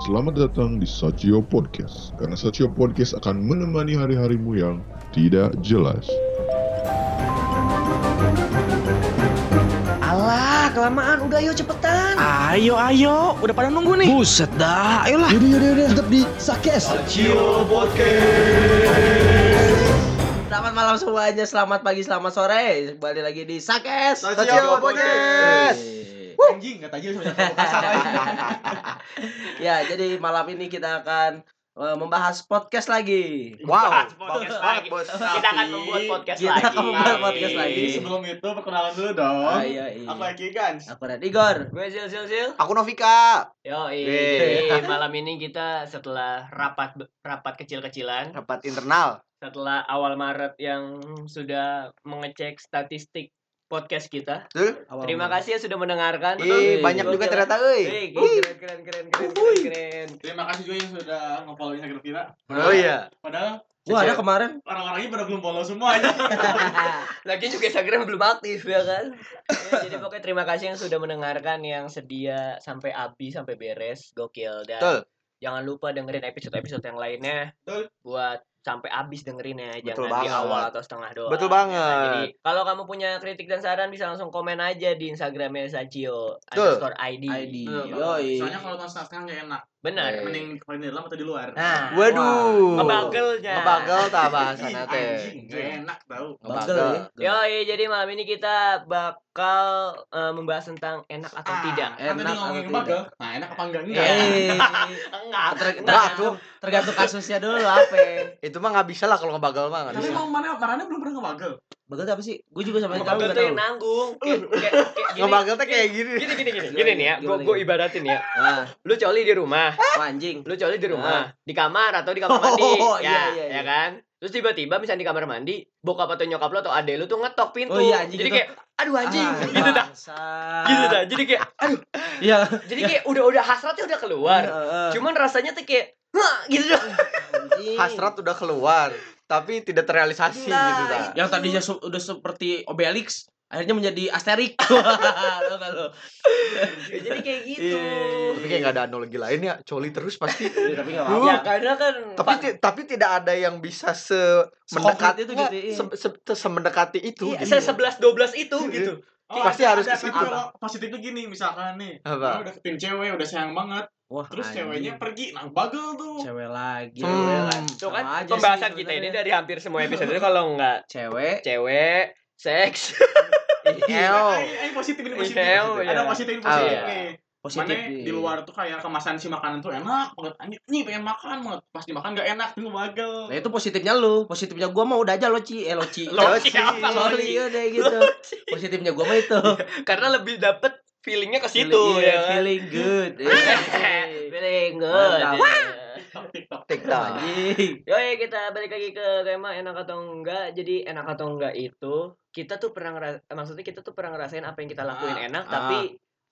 Selamat datang di Sachio Podcast, karena Sachio Podcast akan menemani hari-harimu yang tidak jelas. Alah, kelamaan. Udah ayo cepetan. Ayo, ayo, udah pada nunggu nih. Buset dah, ayolah. Yaudah, yaudah, yaudah, tetap di Sakes. Selamat malam semuanya, selamat pagi, selamat sore. Kembali lagi di Sakes. Sachio Podcast. Anjing, kata aja sama kasar ya, jadi malam ini kita akan eh, membahas podcast lagi. Wow, podcast bagus lagi. banget, bos. Kita akan membuat podcast Kita lagi. akan membuat podcast lagi. Sebelum itu perkenalan dulu dong. Ah, iya, iya. Aku Eki Gans. Aku Red Igor. Gue Zil Zil Zil. Aku Novika. Yo, jadi malam ini kita setelah rapat rapat kecil-kecilan, Rapat internal. setelah awal Maret yang sudah mengecek statistik podcast kita. Betul? Terima kasih yang sudah mendengarkan. Ih, Betul. banyak juga ternyata, euy. Keren keren keren keren keren keren. Terima kasih juga yang sudah nge-follow Instagram kita. Oh iya. Padahal Wah, ada kemarin. orang-orangnya pada belum follow semua aja. Lagi juga Instagram belum aktif ya kan. Ya, jadi pokoknya terima kasih yang sudah mendengarkan yang sedia sampai habis sampai beres. Gokil dan Betul. jangan lupa dengerin episode-episode yang lainnya Betul. buat sampai habis dengerinnya Betul jangan di banget. awal atau setengah doang Betul ya kan? banget. jadi kalau kamu punya kritik dan saran bisa langsung komen aja di instagramnya Sachio Betul. underscore ID, ID. Betul, Yoi. Soalnya kalau nonton sekarang nggak enak. Benar. Mending kalau di dalam atau di luar. nah Waduh. ngebagelnya Ngebagel tak Ih, bahasannya teh. Enak tau. Bagel ya. Yoi, jadi malam ini kita bakal eh, membahas tentang enak atau Ah, tidak. Enak ngomongin atau bagel. Nah, enak apa enggak? Enggak. Eh, Enggak, ter- enggak. tergantung, tergantung kasusnya dulu apa. Itu mah nggak bisa lah kalau ngebagel mah Tapi bisa. emang mana marahnya belum pernah ngebagel. Bagel tuh apa sih? Gue juga sampai tahu nggak tuh tahu. yang nanggung. Kayak kayak kayak gini. Ngebagel teh kayak gini. Gini gini gini. Gini nih ya. Gue gue ibaratin ya. Nah, Lu coli di rumah. oh, anjing. Lu coli di rumah, di kamar atau di kamar mandi. Oh, ya, iya, iya, ya iya. kan? Terus tiba-tiba misalnya di kamar mandi, bokap atau nyokap lu atau adek lu tuh ngetok pintu. Oh, iya, anjing Jadi kayak aduh anjing Ah, gitu dah. Gitu dah. Jadi kayak Iya. jadi kayak udah udah hasratnya udah keluar. Heeh. Cuman rasanya tuh kayak gitu dah. Anjing. Hasrat udah keluar, tapi tidak terrealisasi Nah, gitu dah. yang tadinya su- udah seperti Obelix akhirnya menjadi Asterix. Nggak lu? Ya, jadi kayak gitu. Iya. Tapi kayak nggak ada analogi lain ya, coli terus pasti. Iya, tapi nggak apa-apa. Ya karena kan tapi ti- tapi tidak ada yang bisa se mendekati itu gitu, iya. se- se- se- semendekati itu. Iya, gitu. saya sebelas dua belas itu Iya. gitu. Oh, Pasti ada- harus ada, ke situ. kalau positifnya gini, misalkan nih, Apa? udah ketemu cewek, udah sayang banget, Wah, terus anjing. ceweknya pergi, nah bagel tuh. cewek lagi. Hmm. cewek lagi. Tuh kan Sama pembahasan sih kita ini dari hampir semua episode itu kalau nggak cewek. cewek, seks. Eh, eh, positif ini positif. Eo, Ada positif ini Oh, positif iya. nih. Positif. Mana di luar tuh kayak kemasan si makanan tuh enak banget. Anjir, nih pengen makan banget. Pas dimakan gak enak, tuh bagel. Nah itu positifnya lu, positifnya gua mah udah aja loci, eh loci. Loci Loci. Sorry Loci? udah gitu. Positifnya gua mah itu. karena lebih dapet feelingnya ke situ Feeling- ya iya, kan? feeling good. feeling good. TikTok, TikTok. Yoi kita balik lagi ke tema enak atau enggak. Jadi enak atau enggak itu kita tuh pernah maksudnya kita tuh pernah ngerasain apa yang kita lakuin Ah, enak ah. tapi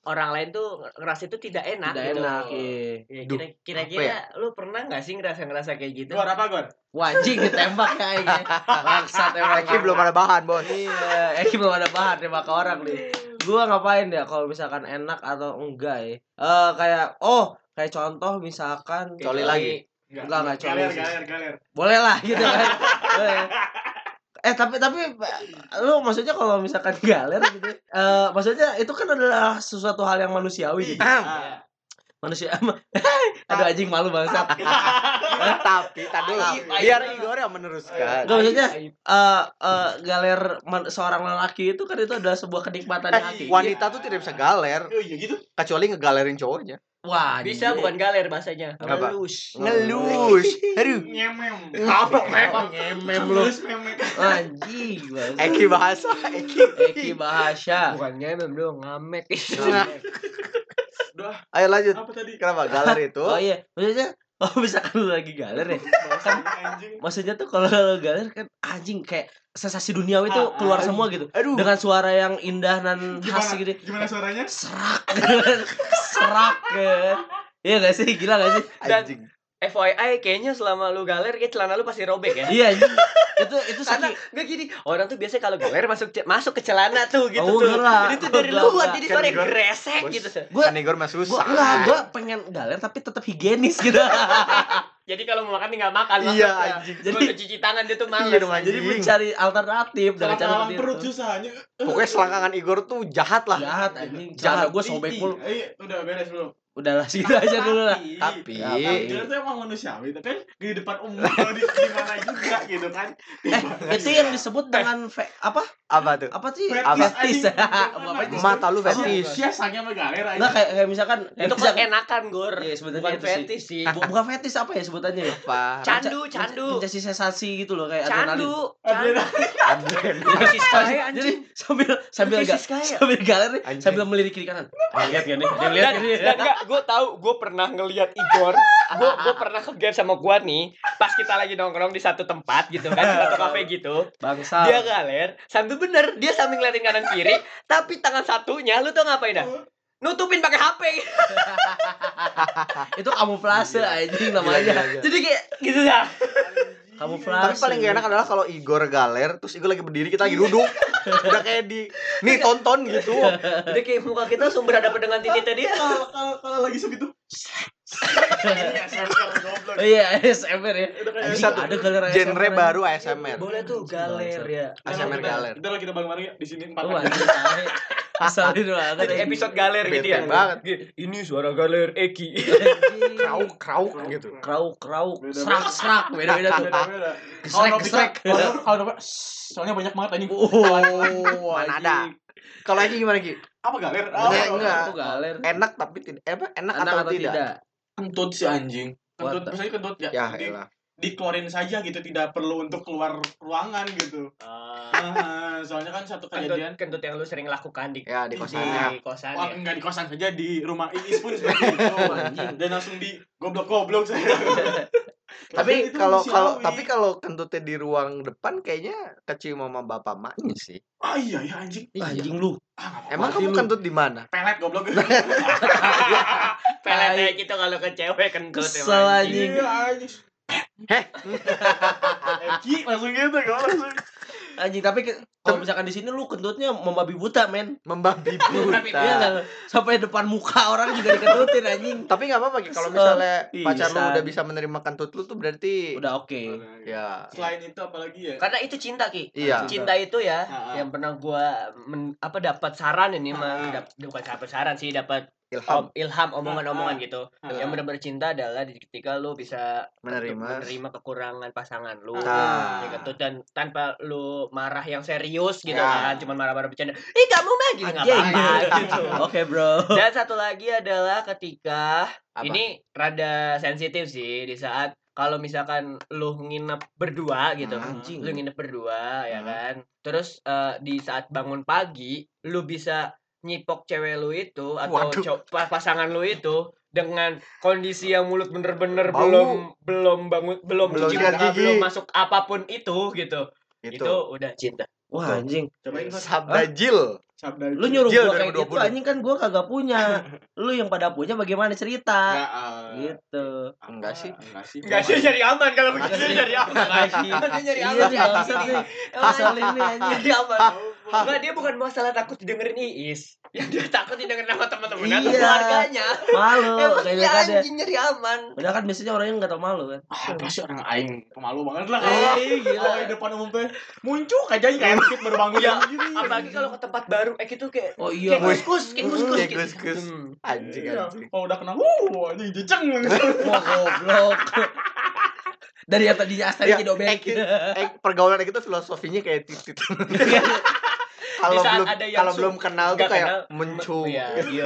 orang lain tuh ngerasa itu tidak enak Tidak gitu. enak, iya. Ya, kira- kira-kira lu pernah nggak sih ngerasa-ngerasa kayak gitu? Gor apa, Gor? Wah, anjing ditembak kayaknya. Bangsat emang. Eki belum ada bahan, Bos. Iya, Eki belum ada bahan nembak ke orang nih. Gua ngapain ya kalau misalkan enak atau enggak ya? Eh kayak oh, kayak contoh misalkan Coli lagi. Enggak, enggak, coli galer, galer, galer. boleh lah gitu kan. Boleh. Eh tapi tapi lu maksudnya kalau misalkan galer gitu eh maksudnya itu kan adalah sesuatu hal yang manusiawi gitu. Ah. manusia aduh anjing malu bangsat tapi tadi biar Igor yang meneruskan. Enggak maksudnya eh eh, galer seorang lelaki itu kan itu adalah sebuah kenikmatan yang hakiki. Wanita tuh tidak bisa galer Oh iya gitu. kecuali ngegalerin cowoknya. Wah, Bisa bukan galer bahasanya. Apa? Ngelus. Ngelus. Aduh. Ngemem. Apa ngemem lu anjing. Eki bahasa Eki. Eki bahasa Bukan ngemem dong, ngamek. Udah, Ayo lanjut. apa tadi? Kenapa galer itu? oh iya maksudnya oh misalkan lu lagi galer ya. Kan maksudnya tuh kalau lu galer kan anjing kayak sensasi duniawi tuh Ah, keluar ah, semua gitu. Aduh. dengan suara yang indah dan khas Gimana, gitu. Gimana suaranya? serak. Serak kan iya gak sih? Gila gak sih? Dan- Anjing. FYI kayaknya selama lu galer kayak celana lu pasti robek ya. Iya, anjing. itu itu saking gak gini, orang tuh biasanya kalau galer masuk masuk ke celana tuh gitu Oh, tuh. enggak. Jadi tuh dari luar enggak. jadi Kan sore gresek Bos. gitu. Gua- kan Igor mah gua susah. enggak, gua pengen galer tapi tetap higienis gitu. Jadi kalau mau makan tinggal makan Iya, anjing. Jadi Jadi- cuci tangan dia tuh males. Iya dong, anjing. Jadi mencari alternatif dengan cara perut susahnya. Pokoknya selangkangan Igor tuh jahat lah. Jahat anjing. Jahat. Gue sobek mulu. ih, Udah beres belum? Udahlah segitu aja dulu lah. Tapi Tapi itu emang manusiawi, tapi kan di depan umum di, di mana juga gitu kan. Eh, itu yang disebut dengan fe, apa? apa tuh? Apa sih? Fetis? Mata lu Apa? fetis. Sia sange sama galer aja. Nah, kayak, kayak misalkan Itu misalkan- kan enakan, Gor. Iya, sebenarnya Bukan fetis sih. Bu- bukan fetis apa ya sebutannya ya? Apa? Candu, candu. Mencari sensasi gitu loh kayak adrenalin. Candu. Adrenalin. Candu. Jadi sambil sambil sambil galer sambil melirik kiri kanan. Lihat gak nih? Lihat Gue tahu, gue pernah ngeliat Igor, gue gue pernah ke game sama gua nih, pas kita lagi nongkrong di satu tempat gitu kan, di satu kafe gitu, Bangsa. dia galer, sambil bener, dia sambil ngeliatin kanan kiri, tapi tangan satunya, lu tau ngapain dah? Nutupin pakai HP. itu kamuflase anjing Gila, namanya. gila, gila. Jadi kayak gitu dah. Kamuflase. Tapi paling gak enak adalah kalau Igor galer terus Igor lagi berdiri kita lagi duduk. Udah kayak di nih tonton gitu. Jadi kayak muka kita langsung berhadapan dengan titiknya dia. Kalau kalau kalau lagi segitu. Oh iya, ASMR ya. Udah kayak Bisa tuh. Ada galer Genre ASMR. baru ASMR. Boleh tuh galer ya. ASMR galer. Ntar lah kita bareng-bareng ya di sini empat. Oh. Kesalin banget. Jadi episode galer gitu ya. Banget. Ini suara galer Eki. Krauk krauk gitu. Krauk, krauk, Beda-beda. serak, serak, beda-beda tuh. Beda-beda. Gesrek, Kalau soalnya banyak banget anjing. Oh, Mana ada? Kalau Eki gimana Ki? Apa galer? Enggak, Oh, enggak. Itu galer. Enak tapi tidak apa? Enak, Enak atau, tidak? Kentut si anjing. Kentut, What misalnya kentut ya, Ya, di, elah. dikeluarin saja gitu, tidak perlu untuk keluar ruangan gitu. Ah, soalnya kan satu kentut, kejadian kentut yang lu sering lakukan di Ya, di di kosannya. kosan Wah, ya. enggak di kosan saja di rumah Iis pun seperti itu anjing. Dan langsung di goblok-goblok saya. Tapi Itu kalau kalau tapi kalau kentutnya di ruang depan kayaknya kecium sama bapak maknya sih. ah iya ya anjing. Anjing lu. Ah, Emang kamu kentut di mana? pelet goblok. Pelet kayak gitu kalau ke cewek kentut Kesel. Iya anjing. Heh. Eki langsung gitu gak langsung. Anjing, tapi kalau misalkan di sini lu kentutnya membabi buta, men. Membabi Iya buta. nggak? Sampai depan muka orang juga dikentutin anjing. Tapi nggak apa-apa Ki. kalau misalnya pacar lu udah bisa menerima kentut lu tuh berarti Udah oke. ya Selain itu apalagi ya? Karena itu cinta ki. iya. Cinta itu ya, Ah, ah. yang pernah gua men- apa dapat saran ini mah, Ah. bukan dapat saran sih, dapat Ilham om- ilham omongan-omongan Ah, gitu. ah. Yang benar-benar cinta adalah di ketika lu bisa menerima. menerima kekurangan pasangan lu. Ya gitu dan tanpa lu marah yang serius gitu Ya. kan, cuma marah-marah bercanda. Ih, kamu mah gini nggak apa-apa gitu. Oke, Bro. Dan satu lagi adalah ketika Apa? ini rada sensitif sih di saat kalau misalkan lu nginep berdua gitu, Hmm. Anjing. lu nginep berdua ya Hmm. kan. Terus eh, di saat bangun pagi, lu bisa nyipok cewek lu itu atau Waduh. pasangan lu itu dengan kondisi yang mulut bener-bener Bau. belum belum bangun belum Belum cuci muka, gigi. belum masuk apa pun itu gitu. Itu. Itu udah cinta. Wah, anjing. Cobain. Sabda Jil. Sabda Lu nyuruh Jil gua kayak 2020. gitu anjing kan gua kagak punya. Lu yang pada punya bagaimana cerita? Enggak, ah, Gitu. Enggak sih. Enggak sih. Enggak sih nyari aman kalau Enggak begitu sih. nyari aman. Enggak sih. Nyari Iya aman. Kesalin nih anjing. Nyari aman. Enggak, dia bukan masalah takut didengerin Iis. Yang dia takut didengerin sama teman-teman atau Iya. keluarganya. Malu Emang kayak dia ada. anjing nyari aman. Padahal kan biasanya orangnya enggak tau malu kan. Ah, apa sih orang aing pemalu banget lah Eh, gila. kalau di depan umum teh muncul aja kayak dikit baru bangun Iya, gini. Apalagi kalau ke tempat baru, eh gitu kayak Oh iya. kayak kus-kus, kayak kus-kus. Kayak gitu. kus-kus. Hmm. Anjing Iya, anjing. Kalau udah kena, wuh, anjing jejeng. Wah, goblok. Dari yang tadinya asalnya Ya, jadi obek. eh, eh, pergaulan kita filosofinya kayak titit. kalau belum ada yang kalau belum kenal tuh kayak kenal, mencung. Iya, iya.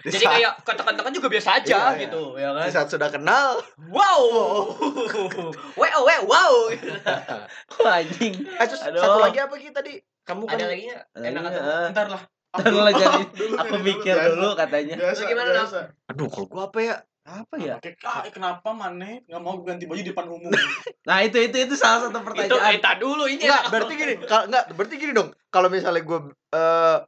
Di Jadi saat- kayak kata-kata juga biasa aja Iya, iya. gitu, ya kan? Di saat sudah kenal, Wow. Wow, wow, wow. Anjing. eh terus Aduh. satu lagi apa Ki tadi? Kamu kan Ada lagi Enak atau nggak? Ntar lah. Ntar lah jadi. Aku biasa. dulu katanya. Biasa, gimana, biasa. aduh kalau gua apa ya? Apa ya? Kayak, ah, eh, kenapa maneh nggak mau ganti baju di depan umum? Nah, itu itu itu salah satu Itu pertanyaan. eta dulu ini. Enggak, berarti gini, kalau enggak, berarti gini dong. Kalau misalnya gua eh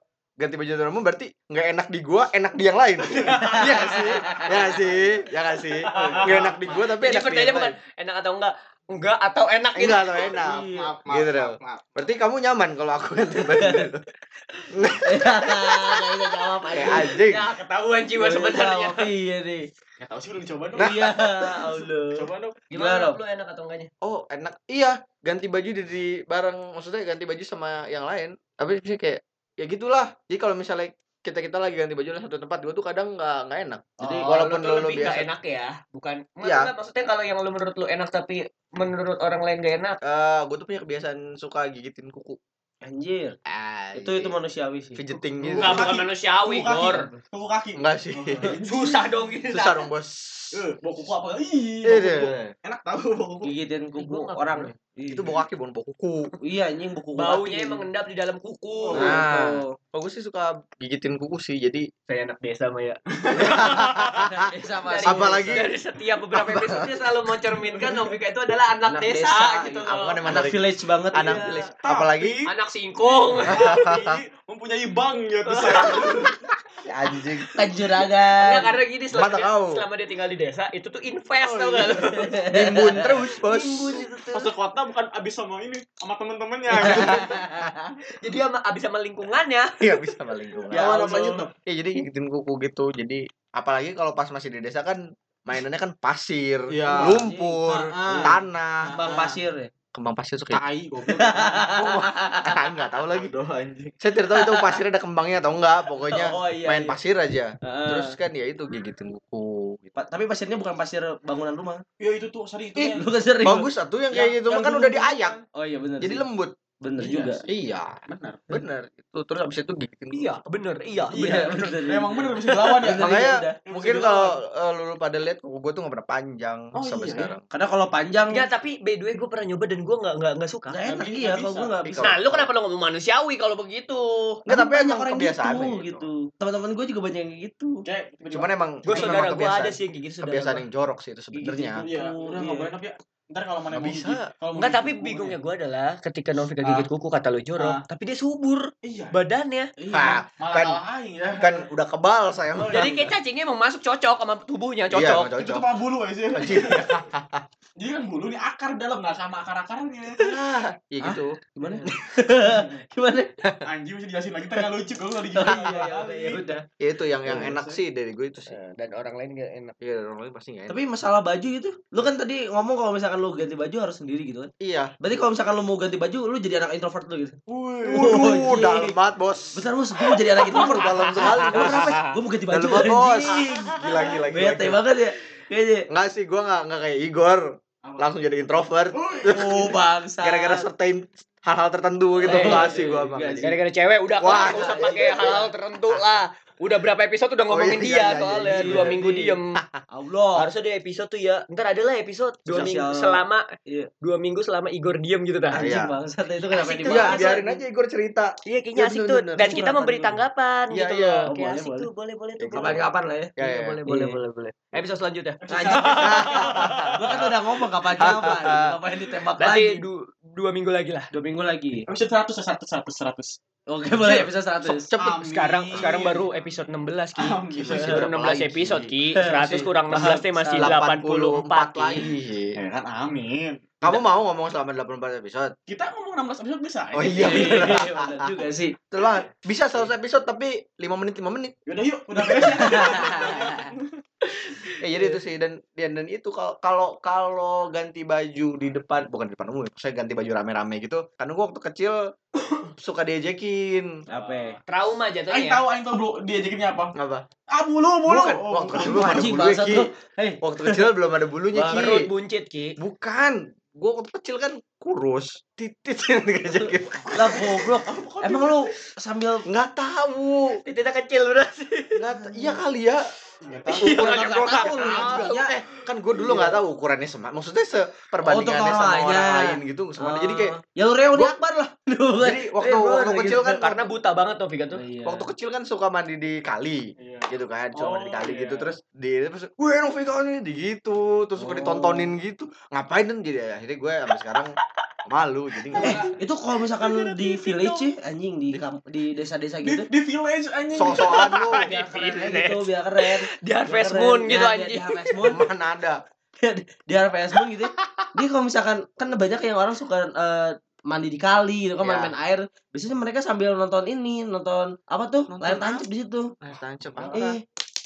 ganti baju angkutan umum berarti nggak enak di gua enak di yang lain iya sih ya sih ya sih nggak enak di gua tapi Jadi enak di pertanyaannya yang bukan lain enak atau enggak. Enggak atau enak gitu. enggak atau enak Iya. Maaf, maaf, Gitu maaf, maaf. berarti kamu nyaman kalau aku ganti baju Enggak bisa jawab kayak aja. anjing Ya ketahuan jiwa sebenarnya. Iya nih. Nggak tahu sih lu dicoba dong. Iya, Allah. Coba dong. Gimana Gimana, lu enak atau enggaknya? oh enak iya ganti baju dari bareng maksudnya ganti baju sama yang lain tapi sih kayak ya gitulah jadi kalau misalnya kita kita lagi ganti baju di satu tempat gue tuh kadang nggak nggak enak jadi Oh, walaupun lu lo lebih nggak biasa enak ya, bukan Iya. maksudnya, maksudnya kalau yang lu menurut lu enak tapi menurut orang lain gak enak. eh gue tuh punya kebiasaan suka gigitin kuku Anjir. ah, Itu itu manusiawi sih. fidgeting gitu Enggak bukan manusiawi, Kuku kaki. Gor. Kuku kaki. enggak sih Susah dong gitu. susah dong bos Eh, bau kuku apa? Ih, Eh, bau kuku. deh. Enak tahu bau kuku. Gigitin kuku orang. Iya. itu bau kaki bukan bau kuku Iya, anjing buku Baunya emang mengendap di dalam kuku. Nah. Oh. oh, gue sih suka gigitin kuku sih jadi Saya anak desa mah ya. Apalagi- dari setiap beberapa episode dia selalu mencerminkan Novika itu adalah anak, Anak desa, desa, gitu iya. loh. aku anak dari village banget anak iya. village apalagi Anak singkong. Tapi mempunyai bank ya tuh anjing Ya Kejuragan. karena gini selama Mata dia, kau. selama dia tinggal di desa itu tuh invest Oh, tau iya. gak lu? nimbun terus bos Pas ke kota bukan abis sama ini, sama temen-temennya. Jadi sama abis sama lingkungannya. iya bisa sama lingkungan Ya, lanjut dong. ya jadi gigitin kuku gitu jadi apalagi kalau pas masih di desa kan mainannya kan pasir Iya. lumpur Ah, ah. tanah Bang pasir ya. Kembang pasir tuh kayak Tai goblok. ah, nggak tahu lagi Aduh anjing. saya tidak tahu itu pasirnya ada kembangnya atau enggak pokoknya Oh, iya, main iya. pasir aja Heeh. terus kan ya itu gigitin kuku gitu. Pa- tapi pasirnya bukan pasir bangunan rumah. Ya itu tuh, sorry itu. Ih, yang- Lu kan sering. bagus satu yang kayak Yang- gitu yang kan udah diayak Oh iya benar. jadi lembut Bener Iya juga. iya Benar. bener itu terus abis itu gigitin. Iya, bener. Iya, Iya, bener. bener. Emang bener bisa dilawan ya. Bener. makanya udah. mungkin kalau eh, lu pada lihat kuku gue tuh nggak pernah panjang Oh, sampai iya. sekarang Karena kalau panjang Ya tapi by the way gue pernah nyoba dan gue nggak nggak nggak suka. nggak enak Nggak iya kalau gue nggak bisa. Nah, lu kenapa lu ngomong manusiawi kalau begitu? Nggak, tapi banyak emang orang kebiasaan gitu, gitu. gitu. Teman-teman gue juga banyak yang gitu. Cuman emang Gue saudara gue ada sih yang gigit saudara kebiasaan yang jorok sih itu sebenarnya Iya, udah enggak Iya. boleh tapi ya. Ntar kalau mana bisa. kalau Enggak, tapi kuku, bingungnya ya. gue adalah ketika Novika gigit kuku kata lu jorok, Ah. tapi dia subur Iya. badannya. Iya. Nah, Malah kan- aing ya. kan udah kebal saya mah. Jadi kayak cacingnya emang masuk cocok sama tubuhnya Iya, cocok. Itu cocok tuh mah bulu aja sih. Jadi kan bulu nih akar dalam nggak sama akar-akarnya. Iya gitu Gimana? Gimana? Anjing bisa dijelasin lagi tengah lucu kalau nggak Iya, dijelasin. iya, iya, ya udah. ya itu yang yang Iya, enak sih. dari gue itu sih Eh, Dan orang lain gak enak. iya orang lain pasti nggak enak Tapi masalah baju gitu, lu kan tadi ngomong kalau misalkan lu ganti baju harus sendiri gitu kan. iya Berarti kalau misalkan lu mau ganti baju, lu jadi anak introvert lu gitu. Wih. Waduh, dalam banget bos Bentar bos, gue mau jadi anak introvert dalam sekali bos kenapa? Gue mau ganti baju dalam banget bos gila gila gila, Bete banget ya. Kayaknya. Enggak sih, gue nggak nggak kayak Igor Apa? langsung jadi introvert Oh bangsa. gara-gara certain hal-hal tertentu gitu Eh, nggak sih gue. Gara-gara cewek udah Wah, nggak usah pakai hal-hal tertentu lah. Udah berapa episode udah Oh, ngomongin iya, dia iya, iya, soalnya iya, dua iya. minggu diem. Allah. Harusnya ada episode tuh ya. Ntar ada lah episode dua Sosial. minggu selama Iya. dua minggu selama Igor diem gitu dah. Anjing Iya. bangsat itu kenapa Asik dibahas? tuh, Iya, Masa- biarin aja Igor cerita. Iya kayaknya Iya, asik tuh. Dan kita memberi tanggapan Iya, gitu iya. loh. Oh, Kayak boleh, asik boleh. tuh, boleh boleh tuh. Ya. Kapan-kapan lah ya. Ya, Iya, ya. boleh Iya. boleh boleh boleh. Episode selanjutnya. Anjing. Gua kan udah ngomong kapan-kapan. Ngapain ditembak lagi? du- dua minggu lagi lah. Dua minggu lagi. Episode 100 100 100 100. Oke, boleh episode 100. Cepet. Amin. Sekarang sekarang baru episode 16 Ki. Amin. Masih Baru berapa 16 lagi? episode Ki. Eh, 100 kurang 16 teh masih 84 84 Ki. lagi. Ya kan amin. Kamu mau ngomong selama 84 episode? Kita ngomong 16 episode bisa. Oh iya, bener. Iya, bener juga sih. Itulah, bisa 100 episode tapi 5 menit 5 menit. Yaudah yuk, udah beres ya. Jadi itu sih dan dan, dan itu kalau kalau kalau ganti baju di depan bukan di depan umum, ya, saya ganti baju rame-rame gitu. Karena gua waktu kecil suka diajakin. Apa? Trauma Aing jatuhnya. ya. tahu aing tahu bro diajakinnya apa. Apa? Ah bulu bulu. Bukan, Oh, waktu kecil belum ada bangsat Ki. lu. Hei, Waktu kecil belum ada bulunya, Ki. Perut buncit Ki. Bukan. Gua waktu kecil kan kurus. Titit yang diajakin. lah goblok. Emang lu sambil Nggak tahu. Titiknya kecil berarti. Nggak ta- iya kali ya. Nggak tahu. Iya, Ukuran lu juga. juga. Eh, kan gue dulu nggak tahu ukurannya sama. Maksudnya seperbandingannya orang sama orang lain gitu. Sama jadi kayak ya lu Gua- akbar lah. Duh, jadi waktu Eh, waktu gitu. kecil kan Karena buta banget tuh Vika tuh. Iya. waktu kecil kan suka mandi di kali Iya. gitu kan suka mandi di Oh, kali iya. gitu terus di terus gue Novika nih di gitu terus suka Oh. ditontonin gitu ngapain dan jadi akhirnya gue sampai sekarang malu jadi Eh, itu kalau misalkan di village sih anjing di di desa-desa Di, gitu. di village anjing. sok-sokan lu. Biar keren gitu biar keren. Di Harvest Biar keren. Moon gitu di- anjing. di Harvest Moon. Mana ada? Di Harvest Moon gitu dia kalau misalkan kan banyak yang orang suka eh, mandi di kali gitu kan Ya. main-main air. Biasanya mereka sambil nonton ini nonton apa tuh? Nonton layar tancap di situ. Nah tancap apa? eh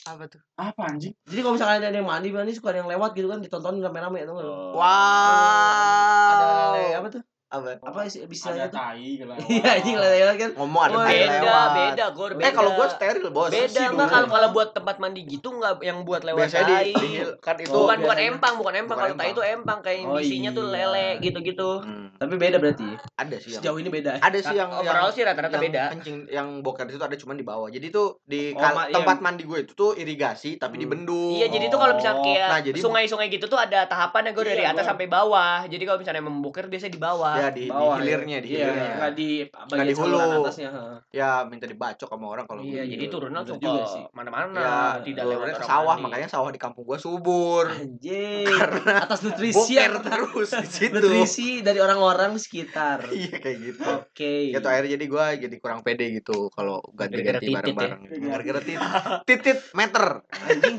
apa tuh Apa anjing? jadi kalau misalkan ada yang mandi mandi suka ada yang lewat gitu kan ditontonin rame-rame tuh nggak lu? ada wow lele- apa tuh apa apa sih Ada istilahnya tuh tai iya anjing lewat kan ngomong ada tai Beda, lewat beda, Gor. eh kalau beda. gua steril bos Beda enggak kalau kalau buat tempat mandi gitu enggak yang buat lewat biasanya tai. di, di kan itu Oh, bukan bukan empang, bukan empang. Kalau tai itu empang kayak Oh, isinya tuh iya. lele gitu-gitu. Hmm, tapi beda berarti ada sih yang sejauh ini beda ada sih yang Overall sih rata-rata beda. kencing yang boker di situ ada cuman di bawah jadi tuh di Oh, iya. tempat mandi gue itu tuh irigasi tapi Hmm. dibendung Iya, jadi tuh kalau misalnya Oh, kayak nah, jadi- sungai-sungai gitu tuh ada tahapannya gue dari Iya, atas sampai bawah. Jadi kalau misalnya membuker biasanya di bawah. Ya di, Bawah, di hilirnya di iya, hilirnya. nggak di Nggak bagian di hulu. atasnya ha. ya minta dibacok sama orang kalau Iya, jadi turun langsung ke sih. mana-mana, ya tidak lewat ke sawah mandi. makanya sawah di kampung gua subur. Anjing. Karena atas nutrisi boker yang- terus di situ. Nutrisi dari orang-orang sekitar. Iya kayak gitu. Oke. Gitu akhirnya jadi gua jadi kurang pede gitu kalau ganti-ganti titit bareng-bareng ya? gara-gara titit. titit. Meter. Anjing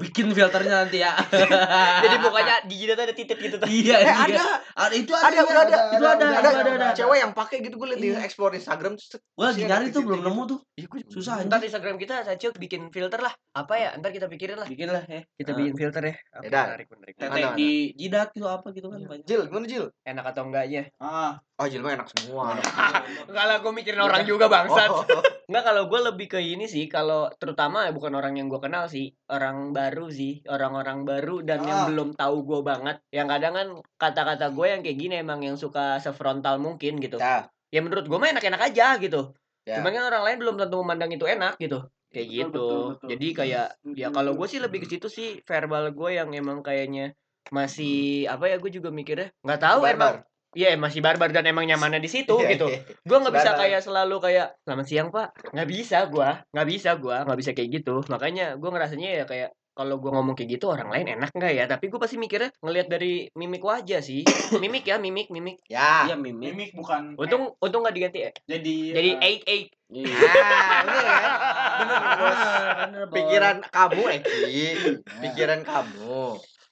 bikin filternya nanti ya. Jadi pokoknya di jidatnya ada titik gitu iya eh iya. ada. Ada itu ada ada itu ada ada, ada ada, ada. cewek yang pakai gitu gue liat di Iya. explore Instagram gue lagi nyari ada tuh belum nemu tuh Iya, susah Ntar Instagram kita Sacil bikin filter lah. Apa ya? Ntar kita pikirin lah. bikin lah ya Kita Ah. bikin filter ya. Menarik, menarik. di jidat gitu apa gitu kan banyak Jil gimana Jil Enak atau enggaknya? Ah, oh Jil mah enak semua Enggak lah, gue mikirin orang juga bangsat. Oh, Enggak kalau gue lebih ke ini sih, kalau terutama ya bukan orang yang gue kenal sih, orang baru sih, orang-orang baru dan yang Ah. belum tahu gue banget. Yang kadang kan kata-kata gue yang kayak gini emang yang suka sefrontal mungkin gitu. ya Ya menurut gue mah enak-enak aja gitu. Ya. Cuman kan orang lain belum tentu memandang itu enak gitu. Kayak Betul, gitu. betul, betul. Jadi kayak ya kalau gue sih lebih ke situ sih verbal gue yang emang kayaknya masih apa ya gue juga mikirnya nggak tahu emang Iya masih barbar dan emang nyamannya di situ Iya, gitu. iya. Gue nggak bisa kayak selalu kayak selamat siang pak. Nggak bisa gua, nggak bisa gua, nggak bisa kayak gitu. Makanya gue ngerasanya ya kayak kalau gue ngomong kayak gitu orang lain enak nggak ya? Tapi gue pasti mikirnya ngelihat dari mimik wajah sih. mimik ya, mimik, mimik. ya iya mimik mimik bukan Untung, untung nggak diganti. ya. jadi Jadi eh, eight eight. Iya. Ah, bener kan? Bener bos. Bener, Bos. Pikiran kamu Eki, pikiran kamu.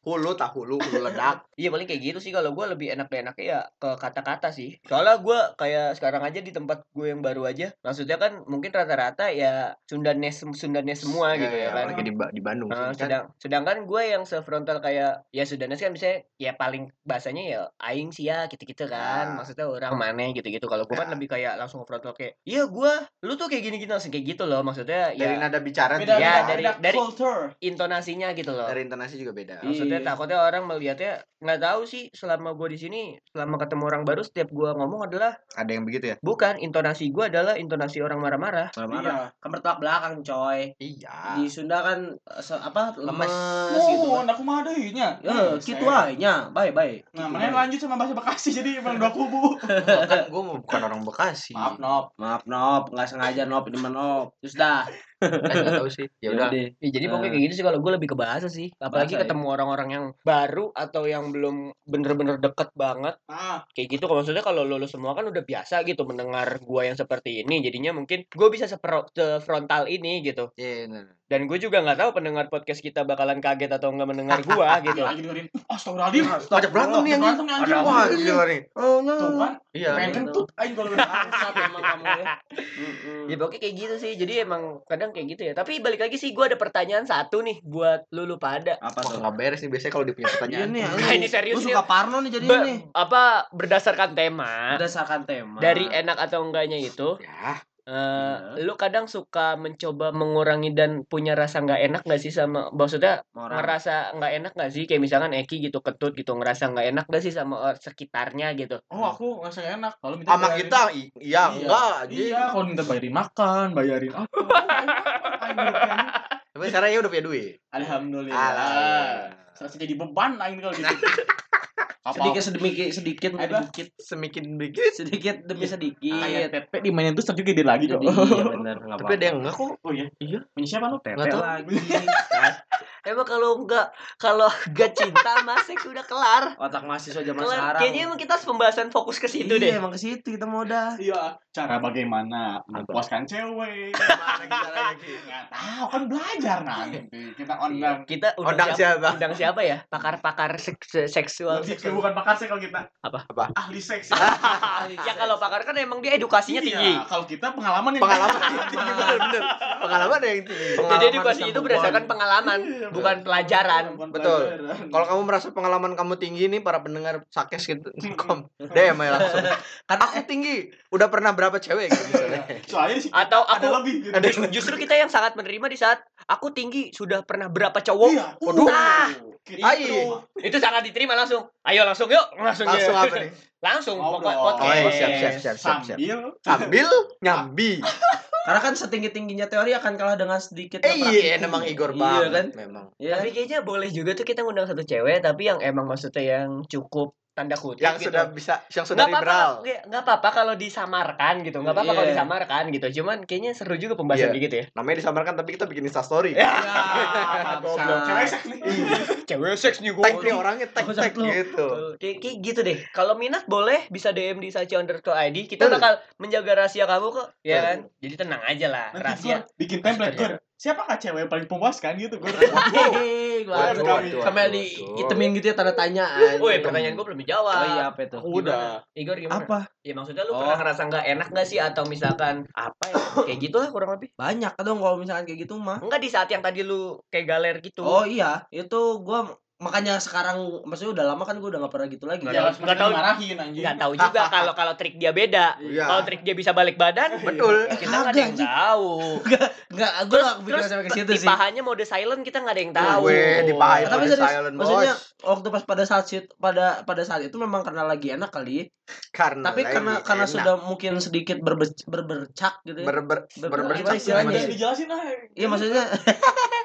Hulu tak hulu, hulu ledak. Iya paling kayak gitu sih kalau gue lebih enak enaknya ya ke kata-kata sih. Soalnya gue kayak sekarang aja di tempat gue yang baru aja. Maksudnya kan mungkin rata-rata ya Sundanes Sundanes semua gitu ya, kan. Apalagi di, Ba- di Bandung. Nah, kan. sedang, sedangkan gue yang sefrontal kayak ya Sudanes kan bisa ya paling bahasanya ya aing sih ya gitu-gitu kan. Ah. Maksudnya orang mana gitu-gitu. Kalau gue kan Ya. lebih kayak langsung frontal kayak, "Iya gue, lu tuh kayak gini-gini langsung kayak gitu loh." Maksudnya Dari ya nada bicara beda. Ya, beda, dari- beda dari- culture intonasinya gitu loh. dari intonasi juga beda. Maksudnya Iya. takutnya orang melihatnya nggak tahu sih selama gue di sini selama ketemu orang baru setiap gue ngomong adalah Ada yang begitu ya? bukan intonasi gue adalah intonasi orang marah-marah. marah-marah. Kan bertolak belakang coy. Iya. di Sunda kan eh, se- apa lemes Lemes. gitu oh kan aku mah ada nya ya gitu aja. Bye bye. Nah mana lanjut sama bahasa Bekasi jadi emang dua kubu. Kan gue bukan orang Bekasi. maaf nop. Maaf nop. Nggak sengaja nop. Ini mah nop. Terus dah. Kan nggak tahu sih. Ya udah. deh Ya, jadi pokoknya Eh. kayak gitu sih kalau gue lebih ke bahasa sih. Apalagi Bahasa, ya. ketemu orang-orang yang baru atau yang belum bener-bener deket banget. ah Kayak gitu. Kalau maksudnya kalau lo, lo semua kan udah biasa gitu mendengar gue yang seperti ini. Jadinya mungkin gue bisa sepro- frontal ini gitu. Iya, bener. Dan gue juga nggak tahu pendengar podcast kita bakalan kaget atau nggak mendengar gue gitu. lagi dengerin astagfirullahaladzim Ngajak berantem nih anjing. berantem nih anjing Ada Wah, gila nih. Oh, tuh kan Iya. pengen kentut aing kalau emang kamu ya. Ya pokoknya kayak gitu sih. Jadi emang kadang kayak gitu ya. Tapi balik lagi sih gue ada pertanyaan satu nih buat lu lu pada. apa tuh nggak beres nih biasanya kalau dia punya Iya pertanyaan. nih, Nah, ini serius Lu nih. suka Parno nih jadi nih. apa berdasarkan tema Berdasarkan tema. dari enak atau enggaknya itu Ya, eh Iya. lu kadang suka mencoba mengurangi dan punya rasa nggak enak nggak sih sama maksudnya orang. ngerasa nggak enak nggak sih kayak misalkan Eki gitu ketut gitu ngerasa nggak enak nggak sih sama orang sekitarnya gitu oh aku ngerasa gak enak kalau minta sama bayarin- kita i- iya enggak iya kalau minta bayarin makan bayarin apa. Tapi sekarang ya udah punya duit. alhamdulillah Alhamdulillah. Serasa jadi beban aing kalau gitu apa sedikit sedikit sedikit sedikit Semakin dikit. sedikit demi sedikit. kayak Pepe dimainin terus tapi gede lagi kok Jadi iya benar enggak Tapi ada yang enggak kok. oh iya iya punya siapa lu Tete Nggak tahu. lagi. emang kalau enggak kalau enggak cinta seks udah kelar. Otak mahasiswa zaman Kelar. sekarang. Kayaknya emang kita harus pembahasan fokus ke situ iya, deh. emang ke situ kita mau dah. Iya, cara bagaimana memuaskan cewek. Gimana caranya, Ki? Nggak tahu kan belajar nanti. Kita online. Kita undang, Undang siapa? siapa? Undang siapa ya? Pakar-pakar seks- seksual. Lebih ke bukan pakar sih kalau kita. Apa? Apa? Ahli seks. ya kalau pakar kan emang dia edukasinya tinggi. Iya, kalau kita pengalaman yang Pengalaman tinggi bener-bener. Pengalaman yang tinggi. Jadi Pengalaman edukasi sama itu berdasarkan bukan. pengalaman, Iya, bukan pelajaran. Bukan Betul. Kalau kamu merasa pengalaman kamu tinggi nih para pendengar sakes gitu, kom DM aja langsung. Kan Aku tinggi, udah pernah berapa cewek gitu misalnya. soalnya sih Atau ada aku lebih gitu. ada Just- justru kita yang sangat menerima di saat aku tinggi sudah pernah berapa cowok Iya. Waduh. Ah, Gitu. Ayo. itu sangat diterima langsung ayo langsung yuk langsung Langsung ya. apa nih? langsung Oh, podcast iya, siap, siap, siap, siap, siap. Sambil Sambil nyambi. Karena kan setinggi tingginya teori akan kalah dengan sedikit Eh iya, praktik. emang Igor Iya banget kan? memang. Iya. tapi kayaknya boleh juga tuh kita ngundang satu cewek tapi yang emang maksudnya yang cukup tanda kutip Yang gitu. sudah bisa, yang sudah nggak apa-apa liberal. nggak- apa-apa kalau disamarkan gitu nggak apa-apa kalau Iya. disamarkan gitu cuman kayaknya seru juga pembahasan Iya. kayak gitu ya Namanya disamarkan tapi kita bikin Insta story. Ya. Cewek seks nih. cewek seks nih Tag nih orangnya tag tag gitu. Kayak, kayak gitu deh. Kalau minat boleh bisa DM di Sachi underscore ID. Kita bakal menjaga rahasia kamu kok. Ya kan? Jadi tenang aja lah rahasia. gue bikin template gue. Siapakah cewek yang paling puaskan gitu gue? Hehehe, waduh, sampai di itemin gitu ya tanda tanyaan. Woi, pertanyaan gue belum dijawab. Oh iya apa itu? Udah. Igor gimana? Apa? Ya maksudnya lu Oh. pernah ngerasa nggak enak gak sih atau misalkan apa ya? Kayak gitu lah kurang lebih. Banyak dong kalau misalkan kayak gitu mah. Enggak di saat yang tadi lu kayak galer gitu. Oh iya, itu gua makanya sekarang maksudnya udah lama kan gua udah gak pernah gitu lagi. Nggak Jangan tahu- nggak tahu. marahin anjing. Nggak tahu juga kalau kalau trik dia beda. Iya. Kalau trik dia bisa balik badan, Betul. kita nggak ada yang anjing. tahu. Enggak, gua gak kepikiran Terus sampai ke situ di sih. pahanya mode silent kita nggak ada yang tahu. Weh, di paha Tapi mode serius, silent, maksudnya bos. waktu pas pada saat sit- pada pada saat itu memang karena lagi enak kali. Karena Tapi lagi karena karena enak. sudah mungkin sedikit berbe- berbercak gitu ya. ber ber Ber- ber- gimana bercak istilahnya gimana ya? sih? dijelasin lah. Iya maksudnya Anjing.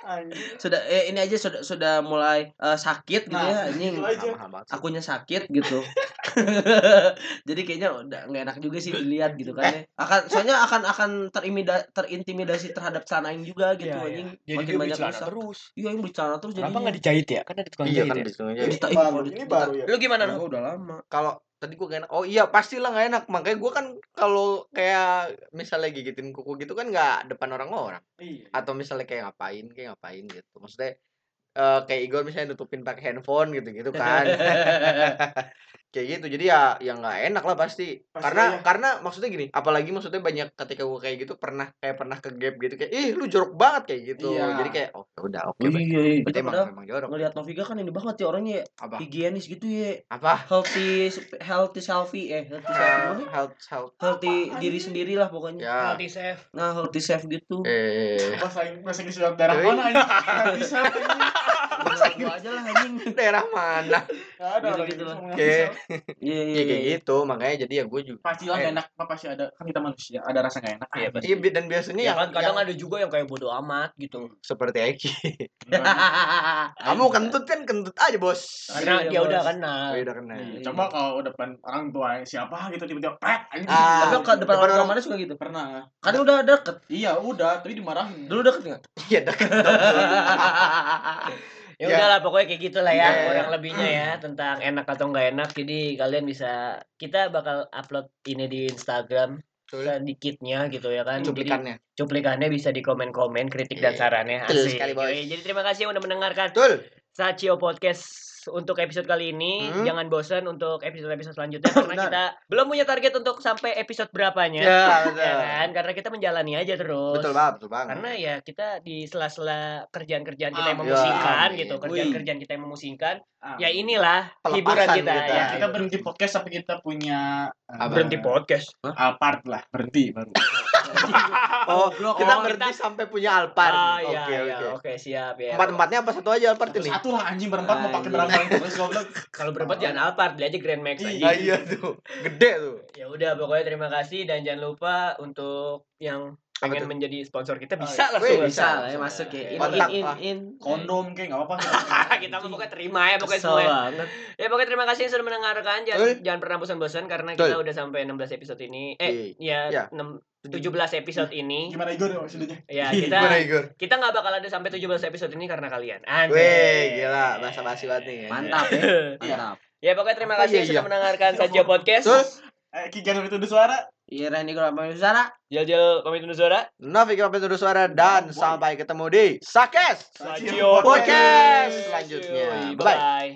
Sudah eh, ini aja sudah sudah mulai eh, sakit gitu Nah, ya anjing. itu aja. Mahal banget sih. Akunya sakit gitu. Jadi kayaknya udah nggak enak juga sih dilihat gitu kan ya. Akan soalnya akan akan terimida, terintimidasi terhadap celana aing juga gitu Iya, iya. anjing. Jadi Makin banyak bicara rusak. terus. Iya, yang bicara terus Kenapa jadinya. nggak dijahit ya? Kan ada tukang Iya jahit kan ya. Baru. kalau Ini dita- baru ya. Lu gimana Gua Nuh? udah lama. Kalau tadi gue gak enak. Oh iya pastilah gak enak. Makanya gue kan kalau kayak misalnya gigitin kuku gitu kan nggak depan orang-orang. Iya. Atau misalnya kayak ngapain, kayak ngapain gitu. Maksudnya eh, kayak Igor misalnya nutupin pakai handphone gitu-gitu kan. kayak gitu. Jadi ya yang nggak enak lah pasti. Pasti karena ya. karena maksudnya gini, apalagi maksudnya banyak ketika gue kayak gitu pernah kayak pernah ke gap gitu kayak ih lu jorok banget kayak gitu. Iya. Jadi kayak oh ya udah oke. Iya, berarti iya, iya. berarti emang, emang jorok. ngelihat Noviga kan ini banget ya orangnya ya. Apa? higienis gitu ya. Apa? Healthy healthy selfie eh healthy selfie health health Healthy diri sendiri lah pokoknya. ya. Healthy safe. Nah, healthy safe gitu. Eh Bahasa bahasa Inggris daerah Yoi. mana? Nggak bisa anjing. Bahasa gua aja lah anjing. daerah mana? Nggak ada Oke. bisa. Iya, iya, Ya kayak iya. gitu, makanya jadi ya gue juga. Pasti lah Eh. nggak enak. Apa pasti ada kan kita manusia ada rasa nggak enak. Iya, pasti. Iya dan biasanya Ya yang, kan kadang yang ada juga yang kayak bodo amat gitu. seperti Eki. Iya. Kamu kentut kan kentut aja bos. Karena Iya, dia Bos. udah kenal. Oh, iya, udah kena. Iya, Coba kalau depan orang tua siapa gitu tiba-tiba pret anjing. Ah. Tapi depan orang orang- mana suka gitu. Pernah. Kan udah deket. Iya udah, tapi dimarahin. Dulu deket enggak? Iya deket. Ya Ya. udahlah pokoknya kayak gitulah ya iya, kurang lebihnya ya tentang enak atau nggak enak. Jadi kalian bisa kita bakal upload ini di Instagram sedikitnya gitu ya kan. Jadi Cuplikannya. cuplikannya bisa di komen-komen kritik dan Iya. sarannya. Betul Asik. sekali, Jadi terima kasih yang udah mendengarkan Betul. Sacio Podcast untuk episode kali ini. Hmm. Jangan bosan untuk episode-episode selanjutnya karena Benar. kita belum punya target untuk sampai episode berapanya. Ya, betul. Ya kan? Karena kita menjalani aja terus. Betul banget, betul banget. Karena ya kita di sela-sela kerjaan-kerjaan kita yang Amin. memusingkan Ya, gitu, amin. kerjaan-kerjaan kita yang memusingkan. Ah. Ya inilah Pelepasan hiburan kita, kita. ya. kita berhenti podcast sampai kita punya eh, Apa? Berhenti podcast. Alphard lah, berhenti baru. Oh, kita Oh, berhenti kita- sampai punya Alphard. Ah iya Oke, iya, oke. oke siap ya. Empat-empatnya apa satu aja Alphard ini? Satu lah anjing berempat mau pakai berapa terus goblok. Kalau berempat jangan Alphard, beli aja Grand Max aja. Ah, iya tuh. Gede tuh. Ya udah pokoknya terima kasih dan jangan lupa untuk yang pengen menjadi sponsor kita Oh, bisa iya. langsung Bisa bisa, lah ya bisa. masuk ya. In Kontak in lah. in. in. kondom kayak nggak apa-apa kita mah pokoknya terima ya pokoknya Kesel semua. banget. Ya pokoknya terima kasih yang sudah mendengarkan. Jangan Betul. jangan pernah bosan-bosan karena Betul. kita udah sampai 16 episode ini. Eh, Iya. ya, Iya. 6 17 episode ini. gimana Igor maksudnya Ya, Gimana, kita Igor? kita nggak bakal ada sampai 17 episode ini karena kalian. Aneh. Weh, gila, bahasa basi banget nih. Mantap ya. Mantap. Ya pokoknya terima Apa kasih iya, yang sudah iya? mendengarkan Sajio Podcast. Betul. eh Kigan itu udah suara Iya Randy Gora Suara. Jal-jal pamit undur suara. Nafik pamit undur suara dan sampai ketemu di Sakes Sajio Podcast selanjutnya. Bye Bye. bye.